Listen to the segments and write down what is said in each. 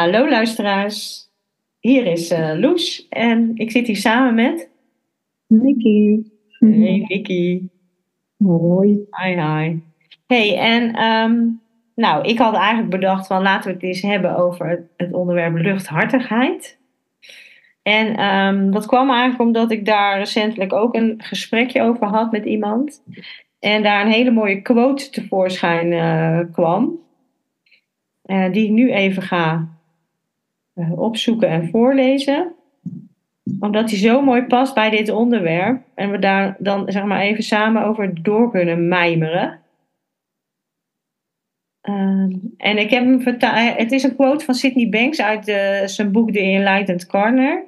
Hallo luisteraars, hier is uh, Loes en ik zit hier samen met... Nicky. Hey Nicky. Hoi. Hi hi. Hey en ehm, nou, ik had eigenlijk bedacht van laten we het eens hebben over het onderwerp luchthartigheid. En ehm, dat kwam eigenlijk omdat ik daar recentelijk ook een gesprekje over had met iemand. En daar een hele mooie quote tevoorschijn uh, kwam. Uh, die ik nu even ga opzoeken en voorlezen. Omdat die zo mooi past bij dit onderwerp. En we daar dan zeg maar even samen over door kunnen mijmeren. Uh, en ik heb hem vertaald. Het is een quote van Sydney Banks uit zijn boek The Enlightened Corner.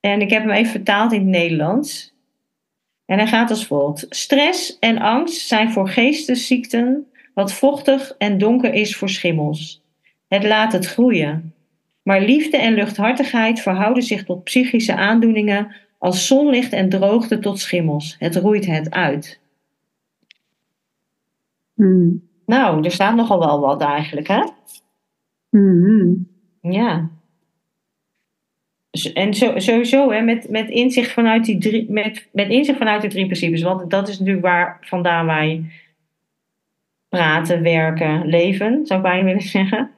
En ik heb hem even vertaald in het Nederlands. En hij gaat als volgt: Stress en angst zijn voor geestesziekten wat vochtig en donker is voor schimmels. Het laat het groeien. Maar liefde en luchthartigheid verhouden zich tot psychische aandoeningen als zonlicht en droogte tot schimmels. Het roeit het uit. Mm. Nou, er staat nogal wel wat eigenlijk, hè? Mm. Ja. En zo, sowieso, hè, met, met, inzicht vanuit die drie, met, met inzicht vanuit de drie principes. Want dat is natuurlijk waar vandaan wij praten, werken, leven, zou ik bijna willen zeggen.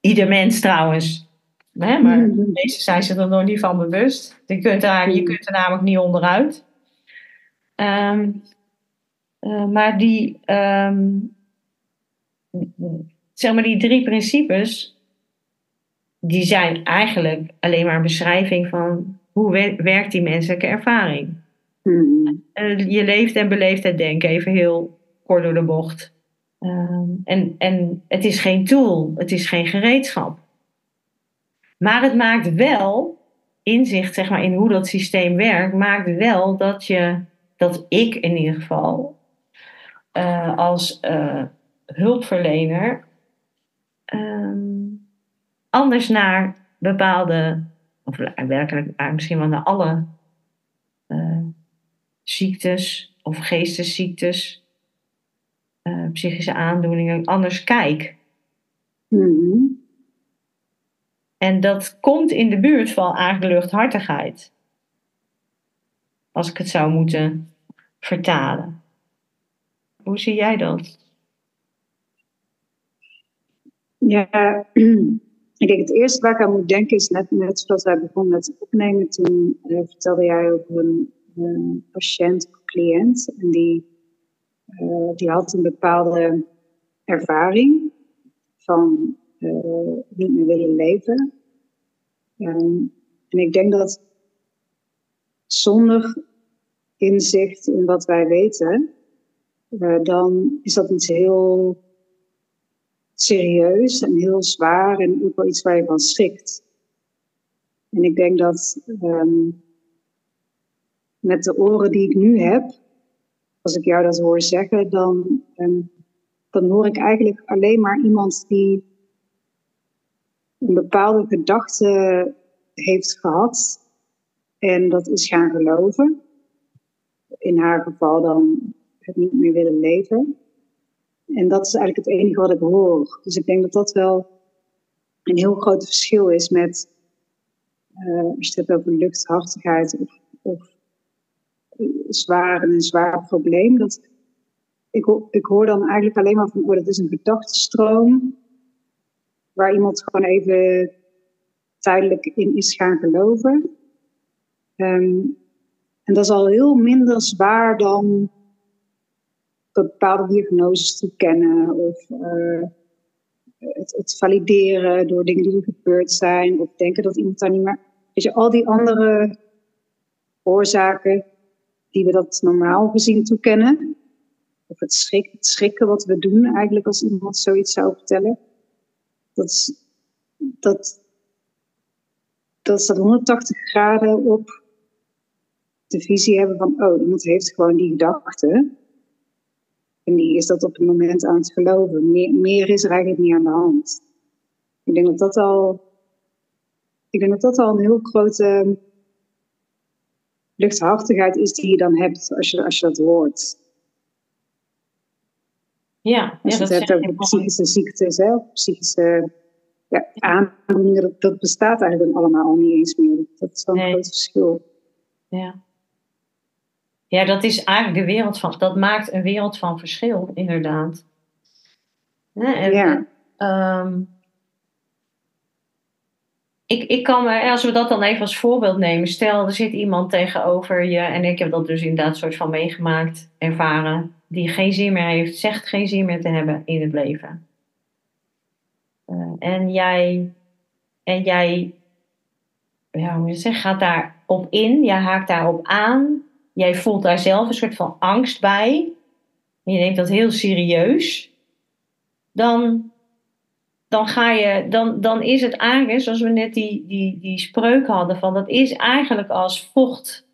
Ieder mens trouwens. Hè, maar Mm. de meesten zijn zich er nog niet van bewust. Je kunt er, je kunt er namelijk niet onderuit. Ehm, eh, maar die, ehm, zeg maar die drie principes, die zijn eigenlijk alleen maar een beschrijving van hoe we- werkt die menselijke ervaring. Mm. Je leeft en beleeft het denken, even heel kort door de bocht. Ehm, en, en het is geen tool, het is geen gereedschap. Maar het maakt wel, inzicht zeg maar, in hoe dat systeem werkt, maakt wel dat je, dat ik in ieder geval, eh, als eh, hulpverlener, ehm, anders naar bepaalde, of werkelijk misschien wel naar alle eh, ziektes of geestesziektes, psychische aandoeningen, anders kijk. Mm. En dat komt in de buurt van eigenlijk luchthartigheid. Als ik het zou moeten vertalen. Hoe zie jij dat? Ja, ik denk het eerste waar ik aan moet denken is net, zoals wij begonnen met opnemen. Toen eh, vertelde jij over een, een patiënt of cliënt. En die, eh, die had een bepaalde ervaring van eh, niet meer willen leven. En, en ik denk dat zonder inzicht in wat wij weten, eh, dan is dat iets heel serieus en heel zwaar en ook wel iets waar je van schrikt. En ik denk dat ehm, met de oren die ik nu heb, als ik jou dat hoor zeggen, dan, ehm, dan hoor ik eigenlijk alleen maar iemand die een bepaalde gedachte heeft gehad en dat is gaan geloven. In haar geval dan het niet meer willen leven. En dat is eigenlijk het enige wat ik hoor. Dus ik denk dat dat wel een heel groot verschil is met uh, als je het hebt over luchthartigheid of, of zwaar een zwaar probleem. Dat, ik, ik hoor dan eigenlijk alleen maar van, oh, dat is een gedachtenstroom waar iemand gewoon even tijdelijk in is gaan geloven. Ehm, en dat is al heel minder zwaar dan bepaalde diagnoses toekennen of uh, het, het, valideren door dingen die er gebeurd zijn of denken dat iemand daar niet meer. Weet je, al die andere oorzaken die we dat normaal gezien toekennen, of het, schrik, het schrikken wat we doen eigenlijk als iemand zoiets zou vertellen, dat, is, dat, dat staat 180 graden op de visie hebben van, oh, iemand heeft gewoon die gedachte. En die is dat op het moment aan het geloven. Meer, meer is er eigenlijk niet aan de hand. Ik denk dat dat al, ik denk dat dat al een heel grote luchthartigheid is die je dan hebt als je, als je dat hoort. Ja, als je het hebt over psychische ziektes, hè, psychische ja, aandoeningen, dat, dat, bestaat eigenlijk allemaal al niet eens meer. Dat is wel een groot verschil. Ja. Ja, dat is eigenlijk de wereld van, dat maakt een wereld van verschil, inderdaad. En, ja. Um, ik, ik kan me, als we dat dan even als voorbeeld nemen, stel er zit iemand tegenover je, en ik heb dat dus inderdaad soort van meegemaakt, ervaren, die geen zin meer heeft, zegt geen zin meer te hebben in het leven. Uh, en jij, en jij, ja, zeggen, gaat daarop in, jij haakt daarop aan, jij voelt daar zelf een soort van angst bij, je neemt dat heel serieus, dan, dan, ga je, dan, dan is het eigenlijk, zoals we net die, die, die spreuk hadden, van dat is eigenlijk als vocht.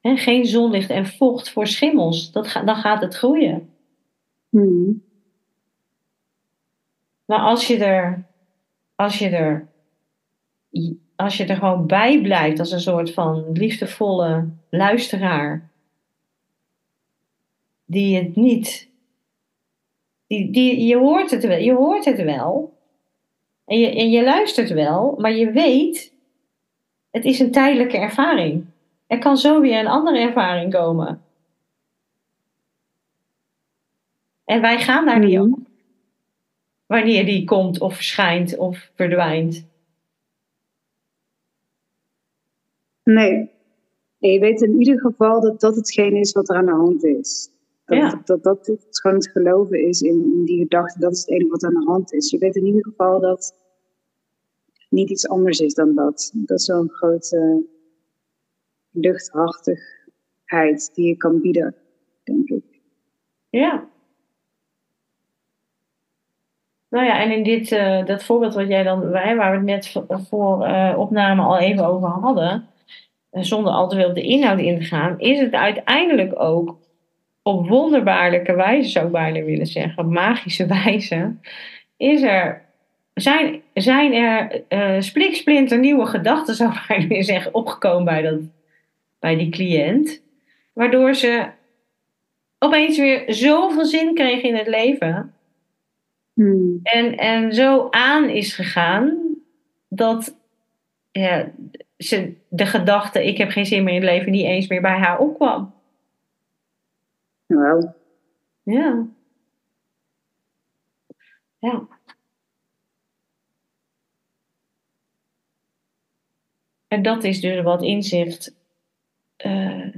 He, geen zonlicht en vocht voor schimmels. Dat dan gaat het groeien. Hmm. Maar als je er, als je er, als je er gewoon bij blijft als een soort van liefdevolle luisteraar, die het niet die, die, je, hoort het wel, je hoort het wel. En je, en je luistert wel, maar je weet, het is een tijdelijke ervaring. Er kan zo weer een andere ervaring komen. En wij gaan daar niet Mhm. op. Wanneer die komt of verschijnt of verdwijnt. Nee. Je weet in ieder geval dat dat hetgeen is wat er aan de hand is. Dat Ja. dat, dat, het gewoon het geloven is in, in die gedachte, dat is het enige wat aan de hand is. Je weet in ieder geval dat niet iets anders is dan dat. Dat is zo'n grote luchthartigheid die je kan bieden, denk ik. Ja. Nou ja, en in dit eh, dat voorbeeld wat jij dan, wij, waar we het net voor, eh, opname al even over hadden, eh, zonder al te veel op de inhoud in te gaan, is het uiteindelijk ook op wonderbaarlijke wijze, zou ik bijna willen zeggen, magische wijze, is er, zijn, zijn er spliksplinter nieuwe gedachten, zou ik bijna willen zeggen, opgekomen bij, dat, bij die cliënt, waardoor ze opeens weer zoveel zin kreeg in het leven. Hmm. En, en zo aan is gegaan dat ja, ze, de gedachte: ik heb geen zin meer in het leven, niet eens meer bij haar opkwam. Nou, Ja. Ja. En dat is dus wat inzicht. Eh,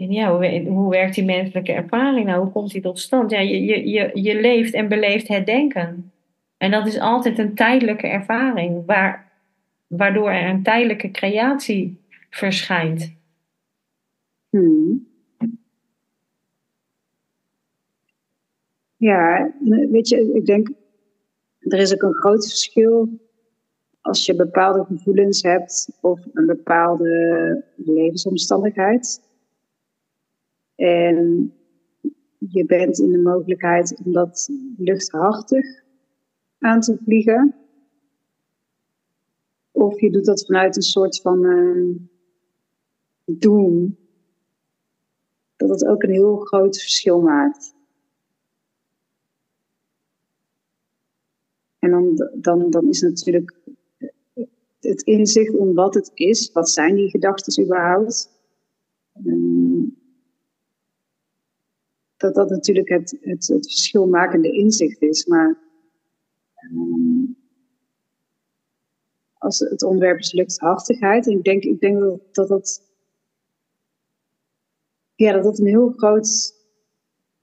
en ja, hoe, hoe werkt die menselijke ervaring nou? Hoe komt die tot stand? Ja, je, je, je, je leeft en beleeft het denken. En dat is altijd een tijdelijke ervaring, waar, waardoor er een tijdelijke creatie verschijnt. Hmm. Ja, weet je, ik denk, er is ook een groot verschil als je bepaalde gevoelens hebt of een bepaalde levensomstandigheid. En je bent in de mogelijkheid om dat luchthartig aan te vliegen. Of je doet dat vanuit een soort van eh, doem. Dat het ook een heel groot verschil maakt. En dan, dan, dan is natuurlijk het inzicht in wat het is, wat zijn die gedachten überhaupt, ehm, dat dat natuurlijk het, het, het verschilmakende inzicht is. Maar ehm, als het onderwerp is luchthartigheid. En ik denk, ik denk dat, dat ja, dat dat een heel groot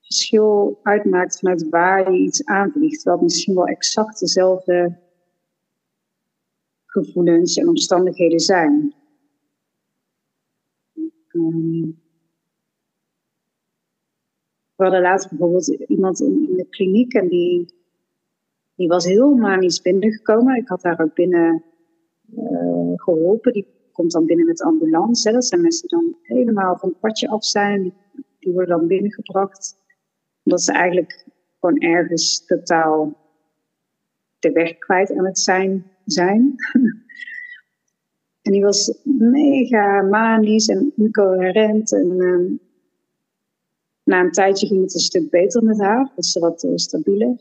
verschil uitmaakt vanuit waar je iets aanvliegt. Het misschien wel exact dezelfde gevoelens en omstandigheden zijn. Um, we hadden laatst bijvoorbeeld iemand in, in, de kliniek en die, die was heel manisch binnengekomen. Ik had haar ook binnen uh, geholpen. Die komt dan binnen met ambulance. Hè. Dat zijn mensen die dan helemaal van het padje af zijn. Die worden dan binnengebracht. Omdat ze eigenlijk gewoon ergens totaal de weg kwijt aan het zijn. Zijn. en die was mega manisch en incoherent. En uh, na een tijdje ging het een stuk beter met haar. Dus ze wat uh, stabieler.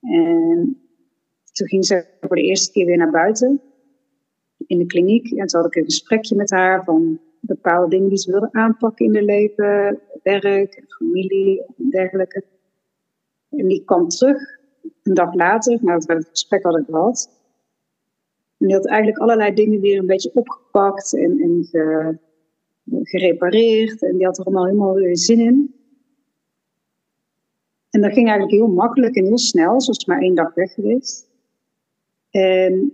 En toen ging ze voor de eerste keer weer naar buiten in de kliniek. En toen had ik een gesprekje met haar van bepaalde dingen die ze wilde aanpakken in haar leven, werk, familie en dergelijke. En die kwam terug een dag later, nadat we het gesprek hadden gehad. En die had eigenlijk allerlei dingen weer een beetje opgepakt en, en gerepareerd. En die had er allemaal helemaal weer zin in. En dat ging eigenlijk heel makkelijk en heel snel. Ze maar één dag weg geweest. En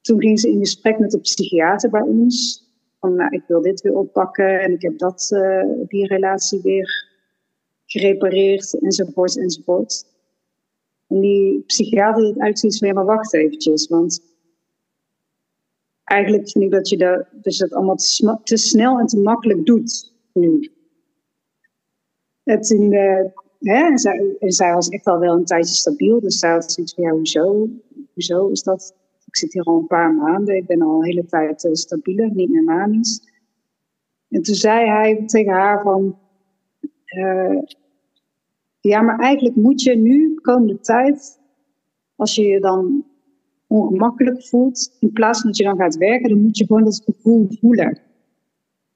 toen ging ze in gesprek met de psychiater bij ons. Van, nou, ik wil dit weer oppakken en ik heb dat, uh, die relatie weer gerepareerd, enzovoort, enzovoort. En die psychiater had eigenlijk zoiets van, ja, maar wacht eventjes, want eigenlijk vind ik dat je dat, je dat allemaal te, snel en te makkelijk doet nu. Het in hè, en, zij, was echt al wel een tijdje stabiel, dus zij had zoiets van, ja, hoezo, hoezo is dat ik zit hier al een paar maanden. Ik ben al een hele tijd uh, stabieler, niet meer manisch. En toen zei hij tegen haar van... Uh, ja, maar eigenlijk moet je nu, komende tijd... Als je je dan ongemakkelijk voelt... In plaats van dat je dan gaat werken... Dan moet je gewoon dat gevoel voelen.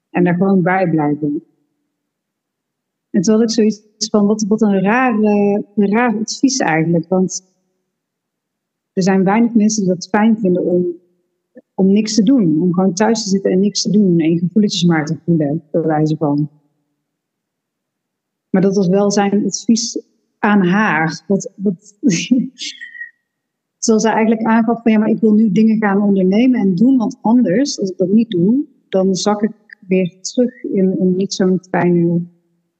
En daar gewoon bij blijven. En toen had ik zoiets van, wat, wat een, raar, een raar advies eigenlijk. Want er zijn weinig mensen die dat fijn vinden om, om niks te doen. Om gewoon thuis te zitten en niks te doen. En gevoelens maar te voelen, bij wijze van. Maar dat was wel zijn advies aan haar. Wat, wat, zoals zij eigenlijk aangaf van ja, maar ik wil nu dingen gaan ondernemen en doen. Want anders, als ik dat niet doe, dan zak ik weer terug in een niet zo'n fijne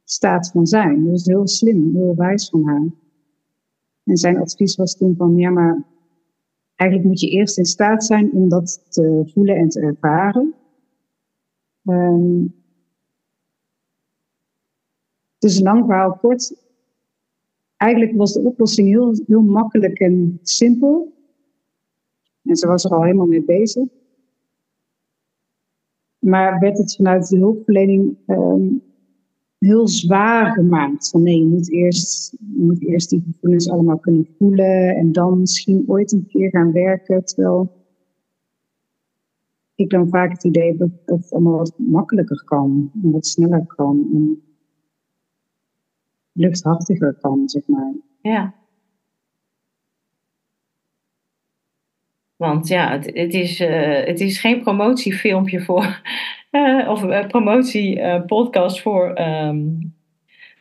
staat van zijn. Dat is heel slim, heel wijs van haar. En zijn advies was toen van ja, maar Eigenlijk moet je eerst in staat zijn om dat te voelen en te ervaren. Um, dus lang verhaal kort. Eigenlijk was de oplossing heel, heel makkelijk en simpel. En ze was er al helemaal mee bezig. Maar werd het vanuit de hulpverlening um, heel zwaar gemaakt. Van nee, je moet, eerst, moet eerst die gevoelens allemaal kunnen voelen en dan misschien ooit een keer gaan werken. Terwijl ik dan vaak het idee heb dat, dat het allemaal wat makkelijker kan, en wat sneller kan, en luchthartiger kan, zeg maar. Ja. Want ja, het, is, uh, het is geen promotiefilmpje voor uh, of uh, promotiepodcast voor um,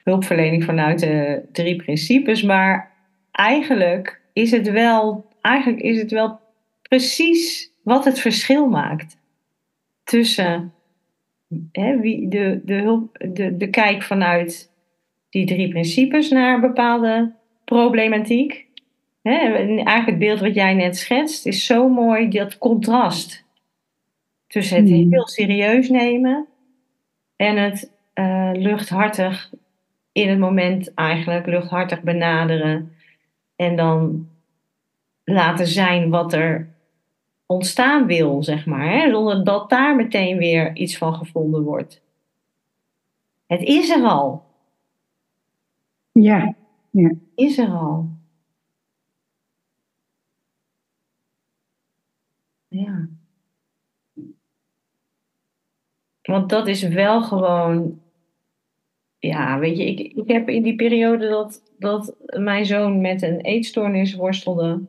hulpverlening vanuit de drie principes. Maar eigenlijk is het wel, eigenlijk is het wel precies wat het verschil maakt tussen hè, wie de, de, hulp, de, de kijk vanuit die drie principes naar een bepaalde problematiek. Hè, eigenlijk het beeld wat jij net schetst is zo mooi, dat contrast tussen het hmm. heel serieus nemen en het uh, luchthartig in het moment eigenlijk luchthartig benaderen en dan laten zijn wat er ontstaan wil, zeg maar, hè? zonder dat daar meteen weer iets van gevonden wordt. Het is er al. Ja, ja. Is er al. Ja. Want dat is wel gewoon. Ja, weet je, ik, ik heb in die periode dat, dat mijn zoon met een eetstoornis worstelde.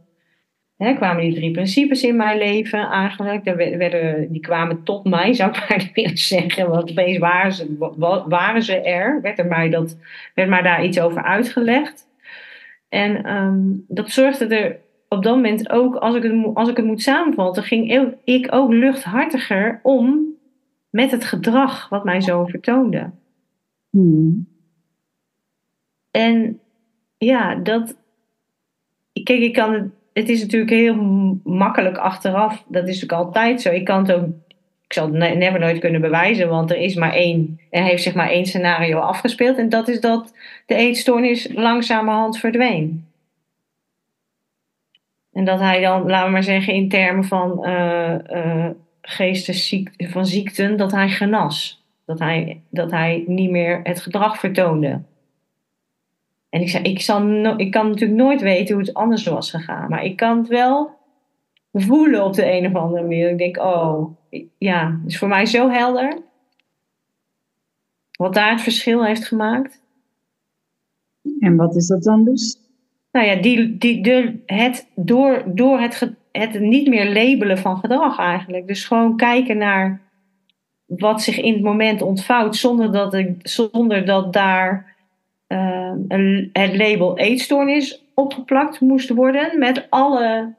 Hè, kwamen die drie principes in mijn leven eigenlijk. Daar werden, die kwamen tot mij, zou ik maar willen zeggen. Want opeens waren ze, waren ze er. Werd, er mij dat, werd mij daar iets over uitgelegd. En ehm, dat zorgde er op dat moment ook, als ik het, als ik het moet samenvatten, ging ik ook luchthartiger om met het gedrag wat mij zo vertoonde. Hmm. En ja, dat. Kijk, ik kan het. Het is natuurlijk heel makkelijk achteraf. Dat is natuurlijk altijd zo. Ik kan het ook. Ik zal het never nooit kunnen bewijzen, want er is maar één. Er heeft zich maar één scenario afgespeeld. En dat is dat de eetstoornis langzamerhand verdween. En dat hij dan, laten we maar zeggen, in termen van uh, uh, geestesziekten, van ziekten, dat hij genas. Dat hij, dat hij niet meer het gedrag vertoonde. En ik zei, ik, zal ik kan natuurlijk nooit weten hoe het anders was gegaan. Maar ik kan het wel voelen op de een of andere manier. Ik denk, oh, ja, het is voor mij zo helder. Wat daar het verschil heeft gemaakt. En wat is dat dan dus? Nou ja, die, die, de, het, door, door het, het niet meer labelen van gedrag eigenlijk. Dus gewoon kijken naar wat zich in het moment ontvouwt zonder dat, ik, zonder dat daar uh, het label eetstoornis opgeplakt moest worden. Met, alle,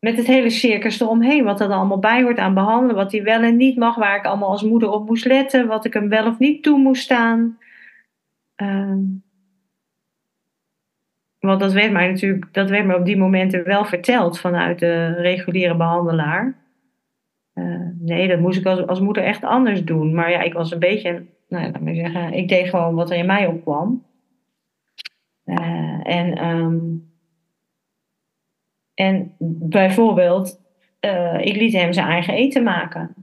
met het hele circus eromheen. Wat er allemaal bij hoort aan behandelen. Wat hij wel en niet mag. Waar ik allemaal als moeder op moest letten. Wat ik hem wel of niet toe moest staan. Uh, want dat werd mij natuurlijk, dat werd me op die momenten wel verteld vanuit de reguliere behandelaar. Uh, nee, dat moest ik als, als moeder echt anders doen. Maar ja, ik was een beetje, nou laat maar zeggen, ik deed gewoon wat er in mij opkwam. Uh, en, um, en bijvoorbeeld, uh, ik liet hem zijn eigen eten maken.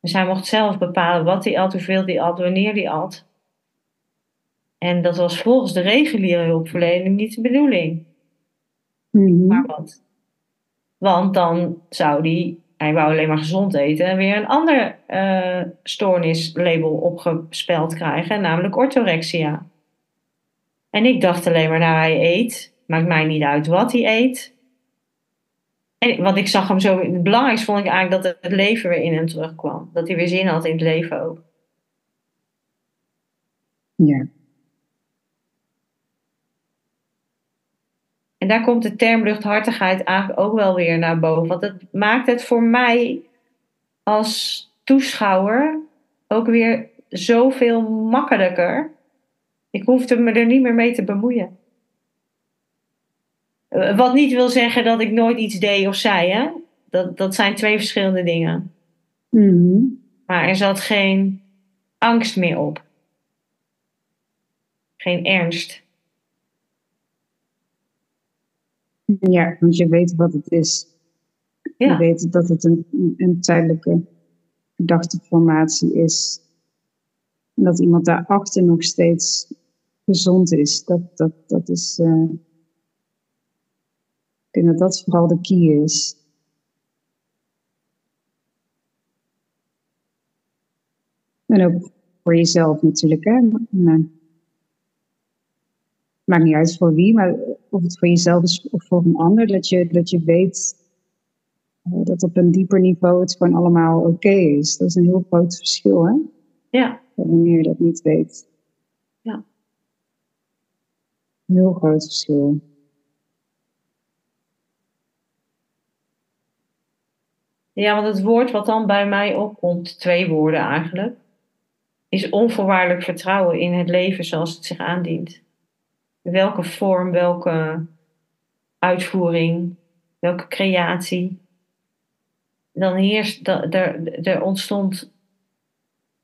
Dus hij mocht zelf bepalen wat hij at, hoeveel hij at, wanneer hij at. En dat was volgens de reguliere hulpverlening niet de bedoeling. Mm Maar wat? Want dan zou die, hij wou alleen maar gezond eten, en weer een ander uh, stoornislabel opgespeld krijgen, namelijk orthorexia. En ik dacht alleen maar, nou hij eet, maakt mij niet uit wat hij eet. En, want ik zag hem zo, het belangrijkste vond ik eigenlijk dat het leven weer in hem terugkwam. Dat hij weer zin had in het leven ook. Ja. En daar komt de term luchthartigheid eigenlijk ook wel weer naar boven. Want het maakt het voor mij als toeschouwer ook weer zoveel makkelijker. Ik hoefde me er niet meer mee te bemoeien. Eh, wat niet wil zeggen dat ik nooit iets deed of zei. Hè? Dat, dat zijn twee verschillende dingen. Mm Maar er zat geen angst meer op. Geen ernst. Ja, want je weet wat het is. Ja. Je weet dat het een, een tijdelijke gedachteformatie is. En dat iemand daarachter nog steeds gezond is. Dat, dat, dat is. Uh, ik denk dat dat vooral de key is. En ook voor jezelf natuurlijk. Hè? maakt niet uit voor wie, maar of het voor jezelf is of voor een ander, dat je, dat je weet uh, dat op een dieper niveau het gewoon allemaal oké is. Dat is een heel groot verschil, hè? Ja. Wanneer je dat niet weet. Ja. Heel groot verschil. Ja, want het woord wat dan bij mij opkomt, twee woorden eigenlijk, is onvoorwaardelijk vertrouwen in het leven zoals het zich aandient welke vorm, welke uitvoering, welke creatie. Dan heerst, er, er ontstond,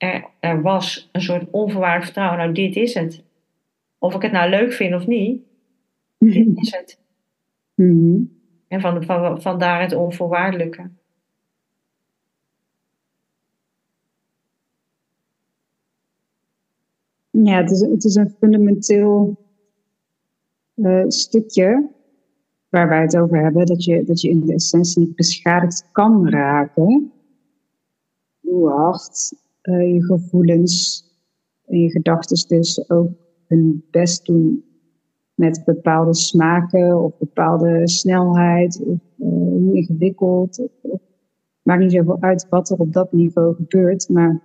er, er was een soort onvoorwaardelijk vertrouwen. Nou, dit is het. Of ik het nou leuk vind of niet, dit is het. Mhm. En van, van, vandaar het onvoorwaardelijke. Ja, het is, het is een fundamenteel uh, stukje waar wij het over hebben, dat je, dat je in de essentie beschadigd kan raken. Hoe hard uh, je gevoelens en je gedachten dus ook hun best doen met bepaalde smaken of bepaalde snelheid of uh, ingewikkeld. Of, maakt niet zoveel uit wat er op dat niveau gebeurt, maar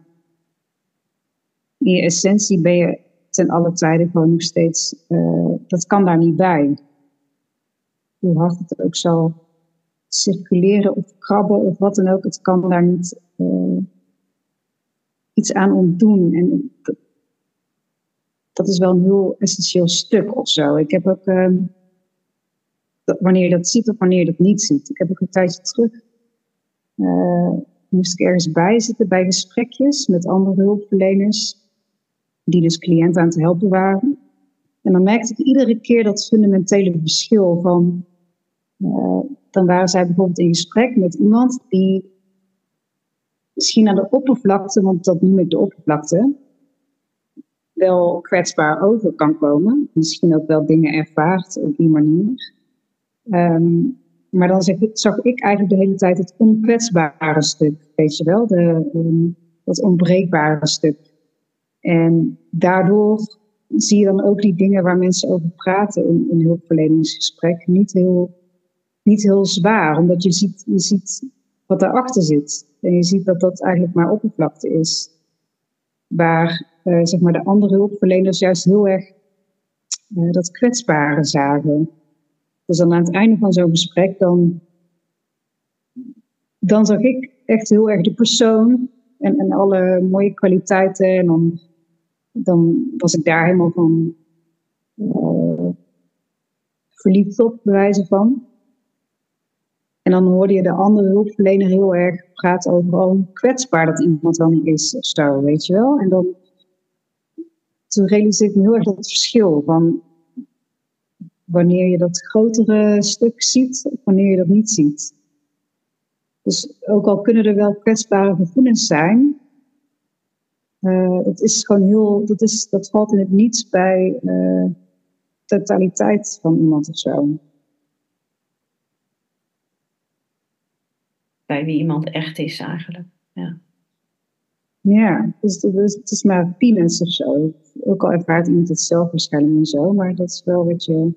in je essentie ben je ten alle tijden gewoon nog steeds, uh, dat kan daar niet bij. Hoe hard het ook zal circuleren of krabben of wat dan ook, het kan daar niet uh, iets aan ontdoen. En dat, dat, is wel een heel essentieel stuk of zo. Ik heb ook, dat, wanneer je dat ziet of wanneer je dat niet ziet. Ik heb ook een tijdje terug, uh, moest ik ergens bij zitten bij gesprekjes met andere hulpverleners die dus cliënten aan het helpen waren. En dan merkte ik iedere keer dat fundamentele verschil van, uh, dan waren zij bijvoorbeeld in gesprek met iemand die misschien aan de oppervlakte, want dat noem ik de oppervlakte, wel kwetsbaar over kan komen. Misschien ook wel dingen ervaart op die manier. Um, maar dan zag ik, zag ik, eigenlijk de hele tijd het onkwetsbare stuk, weet je wel, de, um, dat onbreekbare stuk. En daardoor zie je dan ook die dingen waar mensen over praten in, in hulpverleningsgesprek niet heel, niet heel zwaar. Omdat je ziet, je ziet wat daarachter zit. En je ziet dat dat eigenlijk maar oppervlakte is. Waar uh, zeg maar de andere hulpverleners juist heel erg uh, dat kwetsbare zagen. Dus dan aan het einde van zo'n gesprek, dan, dan zag ik echt heel erg de persoon en, en alle mooie kwaliteiten. En dan dan was ik daar helemaal van uh, verliefd op, bewijzen van. En dan hoorde je de andere hulpverlener heel erg praten over hoe kwetsbaar dat iemand niet is of zo, weet je wel. En dan toen realiseerde ik me heel erg dat verschil van wanneer je dat grotere stuk ziet of wanneer je dat niet ziet. Dus ook al kunnen er wel kwetsbare gevoelens zijn, uh, het is gewoon heel, dat, is, dat valt in het niets bij uh, totaliteit van iemand of zo. Bij wie iemand echt is eigenlijk. Ja, ja dus, dus het is maar peanuts of zo. Ook al ervaart iemand het zelf waarschijnlijk en zo, maar dat is wel wat je.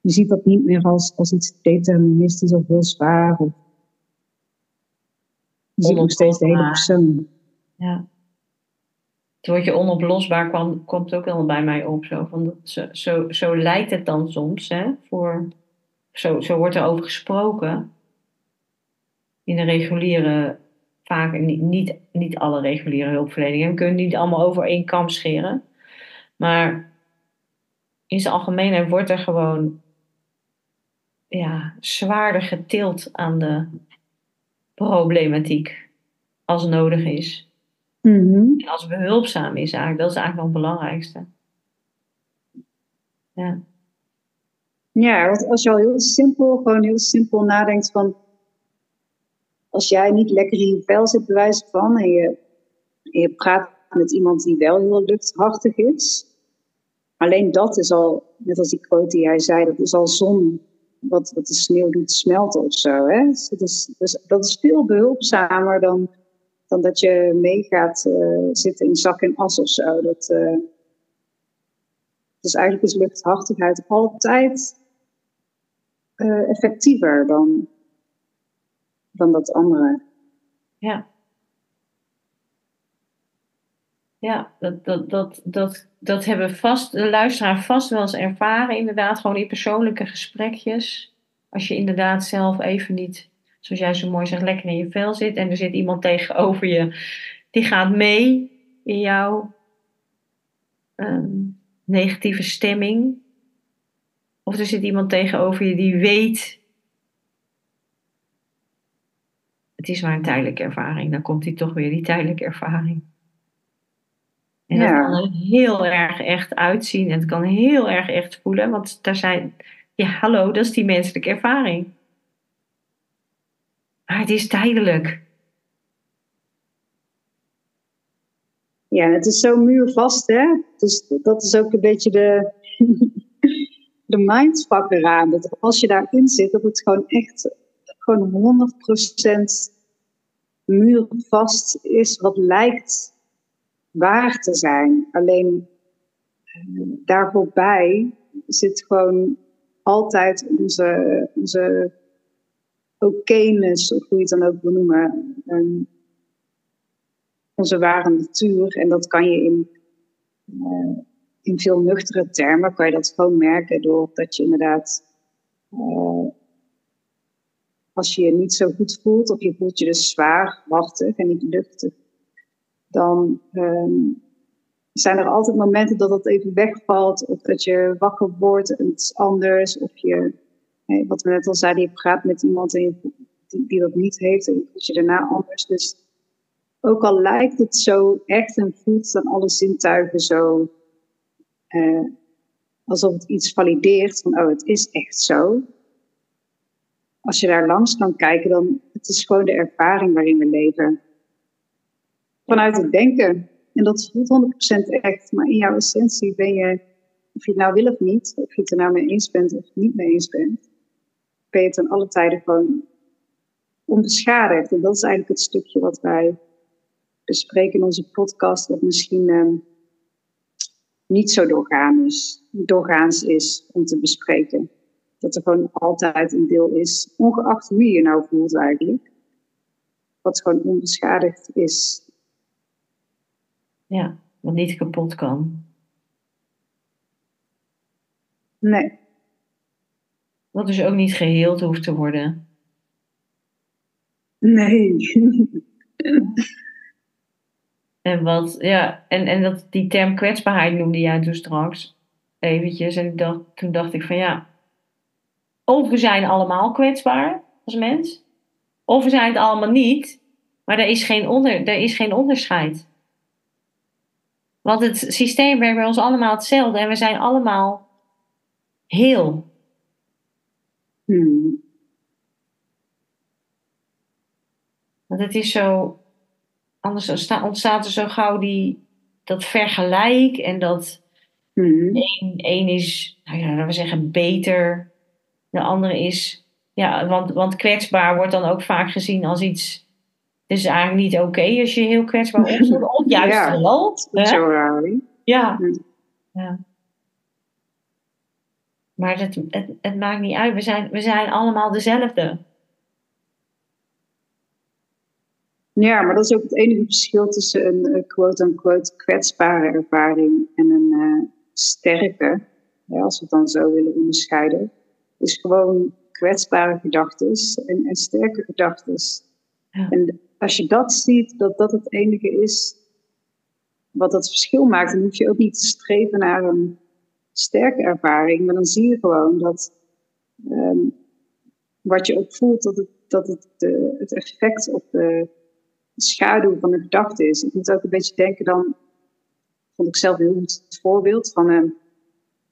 Je ziet dat niet meer als, als iets deterministisch of heel zwaar. Of, je ziet nog steeds de hele persoon. Ja het woordje onoplosbaar kwam, komt ook wel bij mij op. Zo, van dat, zo, zo, zo lijkt het dan soms. Hè, voor, zo, zo wordt er over gesproken. In de reguliere, vaak niet, niet, alle reguliere hulpverleningen. We kunnen niet allemaal over één kam scheren. Maar in zijn algemeenheid wordt er gewoon ja, zwaarder getild aan de problematiek als nodig is. Mm-hmm. En als behulpzaam is eigenlijk, dat is eigenlijk wel het belangrijkste. Ja. Ja, als je al heel simpel, gewoon heel simpel nadenkt van, als jij niet lekker in je vel zit, bewijs van, en je, je praat met iemand die wel heel luchthartig is, alleen dat is al, net als die quote die jij zei, dat is al zon wat, wat de sneeuw doet smelten of zo. Hè? Dus dat, is, dat is veel behulpzamer dan dan dat je mee gaat uh, zitten in zak en as of zo. Dat, uh, dus eigenlijk is luchthartigheid altijd uh, effectiever dan, dan dat andere. Ja. Ja, dat, dat, dat, dat, dat hebben vast, de luisteraar vast wel eens ervaren, inderdaad, gewoon in persoonlijke gesprekjes. Als je inderdaad zelf even niet zoals jij zo mooi zegt, lekker in je vel zit. En er zit iemand tegenover je, die gaat mee in jouw um, negatieve stemming. Of er zit iemand tegenover je die weet. Het is maar een tijdelijke ervaring. Dan komt hij toch weer, die tijdelijke ervaring. En ja. dat kan er heel erg echt uitzien. En het kan heel erg echt voelen. Want daar zijn, ja hallo, dat is die menselijke ervaring. Maar het is tijdelijk. Ja, het is zo muurvast, hè? Dus dat is ook een beetje de, de mindfuck eraan. Dat als je daarin zit, dat het gewoon echt gewoon 100% muurvast is, wat lijkt waar te zijn. Alleen uh, daar voorbij zit gewoon altijd onze, onze okeness, of hoe je het dan ook wil noemen, um, onze ware natuur. En dat kan je in, uh, in veel nuchtere termen, kan je dat gewoon merken doordat je inderdaad, uh, als je je niet zo goed voelt, of je voelt je dus zwaar, wachtig en niet luchtig, dan um, zijn er altijd momenten dat dat even wegvalt, of dat je wakker wordt en het is anders, of je, wat we net al zeiden, je praat met iemand die, die, dat niet heeft en je voelt je daarna anders. Dus ook al lijkt het zo echt en voelt dan alle zintuigen zo, eh, alsof het iets valideert van, oh, het is echt zo. Als je daar langs kan kijken, dan het is gewoon de ervaring waarin we leven. Vanuit het denken. En dat voelt 100% echt, maar in jouw essentie ben je, of je het nou wil of niet, of je het er nou mee eens bent of niet mee eens bent, ben je ten alle tijden gewoon onbeschadigd. En dat is eigenlijk het stukje wat wij bespreken in onze podcast, dat misschien um, niet zo doorgaans, doorgaans is om te bespreken. Dat er gewoon altijd een deel is, ongeacht hoe je nou voelt eigenlijk, wat gewoon onbeschadigd is. Ja, wat niet kapot kan. Nee. Wat dus ook niet geheeld hoeft te worden. Nee. en wat, ja, en, en dat, die term kwetsbaarheid noemde jij dus straks eventjes. En dacht, toen dacht ik van ja, of we zijn allemaal kwetsbaar als mens, of we zijn het allemaal niet, maar er is geen, onder, er is geen onderscheid. Want het systeem werkt bij ons allemaal hetzelfde en we zijn allemaal heel. Hmm. Want het is zo, anders ontstaat er zo gauw die, dat vergelijk en dat hmm. één, is, nou ja, laten we zeggen, beter. De andere is, ja, want, want kwetsbaar wordt dan ook vaak gezien als iets het is eigenlijk niet oké als je heel kwetsbaar opstelt. Of juist ja, wel. Zo raar. Ja. ja. Maar het, het, het, maakt niet uit. We zijn, we zijn allemaal dezelfde. Ja, maar dat is ook het enige verschil tussen een quote-unquote kwetsbare ervaring en een uh, sterke, ja, als we het dan zo willen onderscheiden, is gewoon kwetsbare gedachten en, en sterke gedachten. Ja. En als je dat ziet, dat dat het enige is wat dat verschil maakt, dan hoef je ook niet te streven naar een sterke ervaring, maar dan zie je gewoon dat um, wat je ook voelt, dat het, dat het, de, het effect op de schaduw van de gedachte is. Ik moet ook een beetje denken dan, vond ik zelf heel goed het voorbeeld van, um,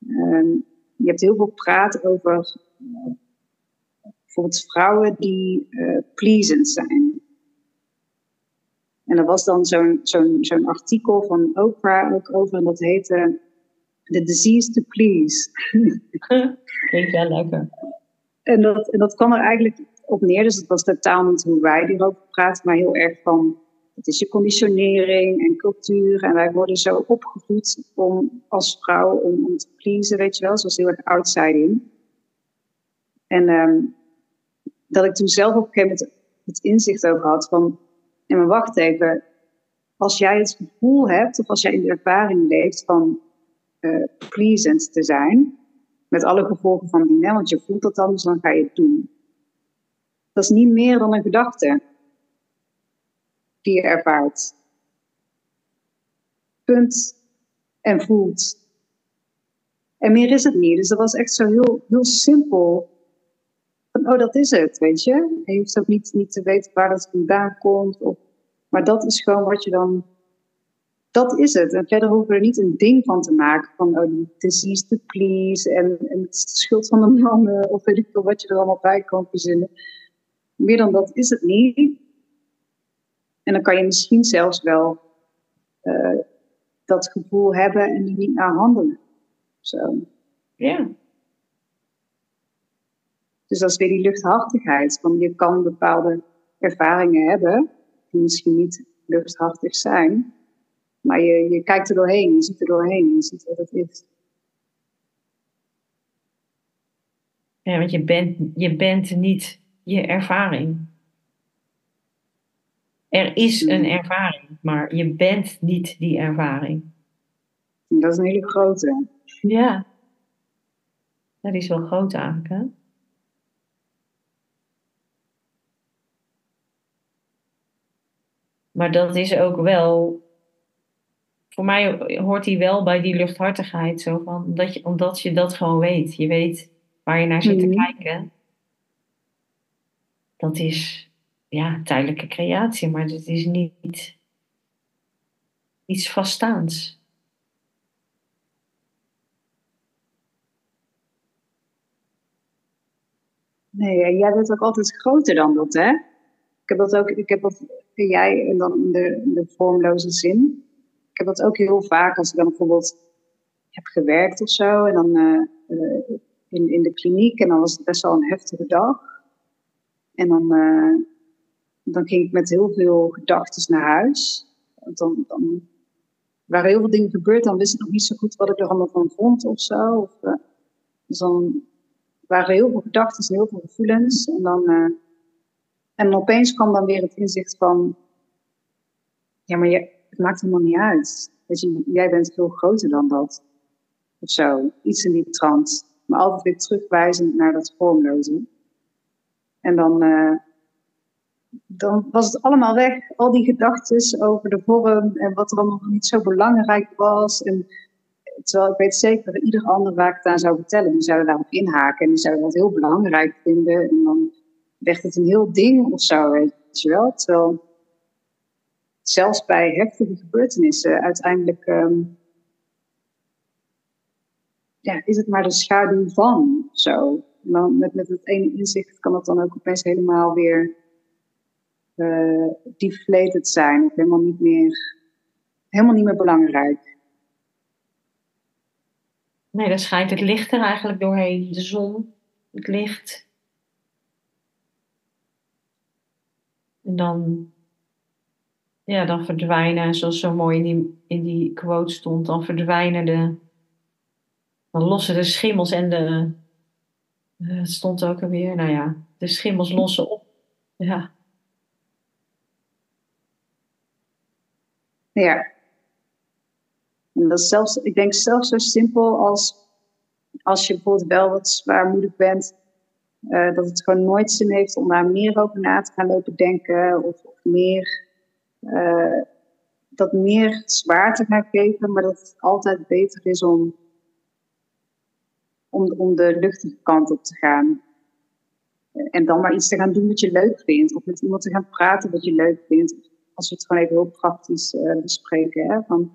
um, je hebt heel veel praat over uh, bijvoorbeeld vrouwen die uh, pleasend zijn. En er was dan zo'n zo'n zo'n artikel van Oprah ook over en dat heette The Disease to Please. Klinkt wel lekker. En dat, en dat kwam er eigenlijk op neer, dus het was totaal niet hoe wij hierover praten, maar heel erg van het is je conditionering en cultuur. En wij worden zo opgevoed om als vrouw om, te pleasen, weet je wel, zoals heel erg outsiding. En um, dat ik toen zelf op een gegeven moment het inzicht over had van en maar wacht even, als jij het gevoel hebt, of als jij in de ervaring leeft van uh, pleasant te zijn, met alle gevolgen van die, want je voelt dat anders, dan ga je het doen. Dat is niet meer dan een gedachte die je ervaart. Punt. En voelt. En meer is het niet. Dus dat was echt zo heel, heel simpel oh, dat is het, weet je. je hoeft ook niet, niet te weten waar dat vandaan komt. Of, maar dat is gewoon wat je dan... Dat is het. En verder hoeven we er niet een ding van te maken. Van, oh, disease to please. En, en het is de schuld van de mannen. Of weet ik wat je er allemaal bij kan verzinnen. Meer dan dat is het niet. En dan kan je misschien zelfs wel uh, dat gevoel hebben en er niet naar handelen. Zo. Ja. Dus dat is weer die luchthartigheid. Want je kan bepaalde ervaringen hebben die misschien niet luchthartig zijn. Maar je, je kijkt er doorheen, je ziet er doorheen, je ziet wat het is. Ja, want je bent, je bent niet je ervaring. Er is een ervaring, maar je bent niet die ervaring. Dat is een hele grote. Ja. Dat is wel groot eigenlijk, hè? Maar dat is ook wel. Voor mij hoort die wel bij die luchthartigheid. Zo van, dat je, omdat je dat gewoon weet. Je weet waar je naar zit te Mhm. kijken. Dat is ja, tijdelijke creatie, maar dat is niet iets vaststaands. Nee, en jij bent ook altijd groter dan dat, hè? Ik heb dat ook, ik heb dat, jij en dan in de, de vormloze zin. Ik heb dat ook heel vaak als ik dan bijvoorbeeld heb gewerkt of zo. En dan eh, eh, in, in de kliniek en dan was het best wel een heftige dag. En dan, eh, dan ging ik met heel veel gedachten naar huis. Want Dan, dan waren heel veel dingen gebeurd, dan wist ik nog niet zo goed wat ik er allemaal van vond of zo. Of, eh, dus dan waren heel veel gedachten en heel veel gevoelens. En dan, eh, en opeens kwam dan weer het inzicht van... Ja, maar je, het maakt helemaal niet uit. Weet je, jij bent veel groter dan dat. Of zo, iets in die trant. Maar altijd weer terugwijzend naar dat vormloze. En dan, eh, dan was het allemaal weg. Al die gedachten over de vorm en wat er allemaal niet zo belangrijk was. En Terwijl ik weet zeker dat ieder ander waar ik het aan zou vertellen, die zouden daarop inhaken en die zouden dat heel belangrijk vinden. En dan werd het een heel ding of zo, weet je wel. Terwijl zelfs bij heftige gebeurtenissen uiteindelijk ehm, ja, is het maar de schaduw van zo. Met, met het ene inzicht kan het dan ook opeens helemaal weer uh, deflated zijn. Of helemaal niet meer, helemaal niet meer belangrijk. Nee, dan schijnt het licht er eigenlijk doorheen. De zon, het licht. En dan, ja, dan verdwijnen, zoals zo mooi in die, in die quote stond, dan verdwijnen de, dan lossen de schimmels en de, uh, het stond ook alweer, nou ja, de schimmels lossen op. Ja. Ja. En dat zelfs, ik denk zelfs zo simpel als als je bijvoorbeeld wel wat zwaarmoedig bent, uh, dat het gewoon nooit zin heeft om daar meer over na te gaan lopen denken of, of meer, uh, dat meer zwaar te gaan geven, maar dat het altijd beter is om, om, om de luchtige kant op te gaan. En dan maar iets te gaan doen wat je leuk vindt, of met iemand te gaan praten wat je leuk vindt. Als we het gewoon even heel praktisch uh, bespreken. Hè? Van,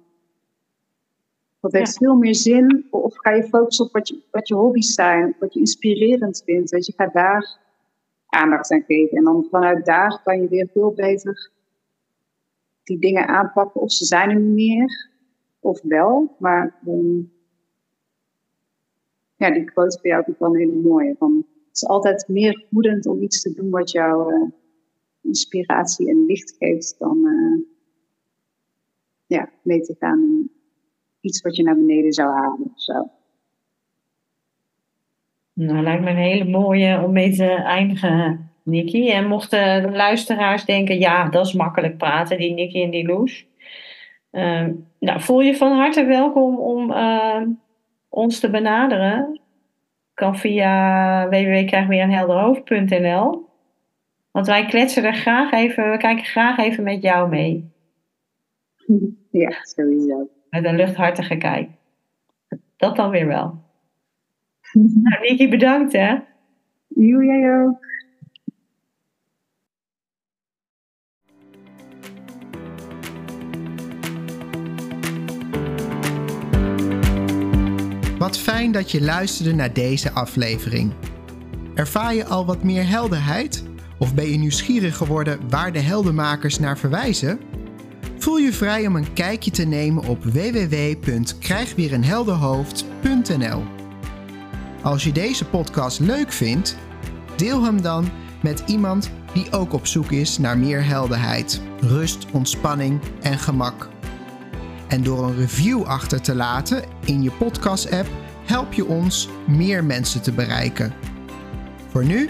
dat heeft ja. veel meer zin. Of ga je focussen op wat je, wat je hobby's zijn, wat je inspirerend vindt. Weet je, ga daar aandacht aan geven. En dan vanuit daar kan je weer veel beter die dingen aanpakken. Of ze zijn er niet meer, of wel. Maar um, ja, die quote van jou ik wel een hele mooie. Van, het is altijd meer voedend om iets te doen wat jou uh, inspiratie en licht geeft dan uh, ja, mee gaan iets wat je naar beneden zou halen zo. Nou, lijkt me een hele mooie om mee te eindigen, Nikki. En mochten de luisteraars denken, ja, dat is makkelijk praten, die Nikki en die Loes. Uh, nou, voel je van harte welkom om uh, ons te benaderen. Kan via www.krijgweerenhelderhoofd.nl Want wij kletsen er graag even, we kijken graag even met jou mee. Ja, sowieso. Met een luchthartige kijk. Dat dan weer wel. nou, Niki, bedankt hè. Jo, jij ook. Wat fijn dat je luisterde naar deze aflevering. Ervaar je al wat meer helderheid? Of ben je nieuwsgierig geworden waar de heldenmakers naar verwijzen? Voel je vrij om een kijkje te nemen op www.krijgweerenhelderhoofd.nl. Als je deze podcast leuk vindt, deel hem dan met iemand die ook op zoek is naar meer helderheid, rust, ontspanning en gemak. En door een review achter te laten in je podcast-app help je ons meer mensen te bereiken. Voor nu,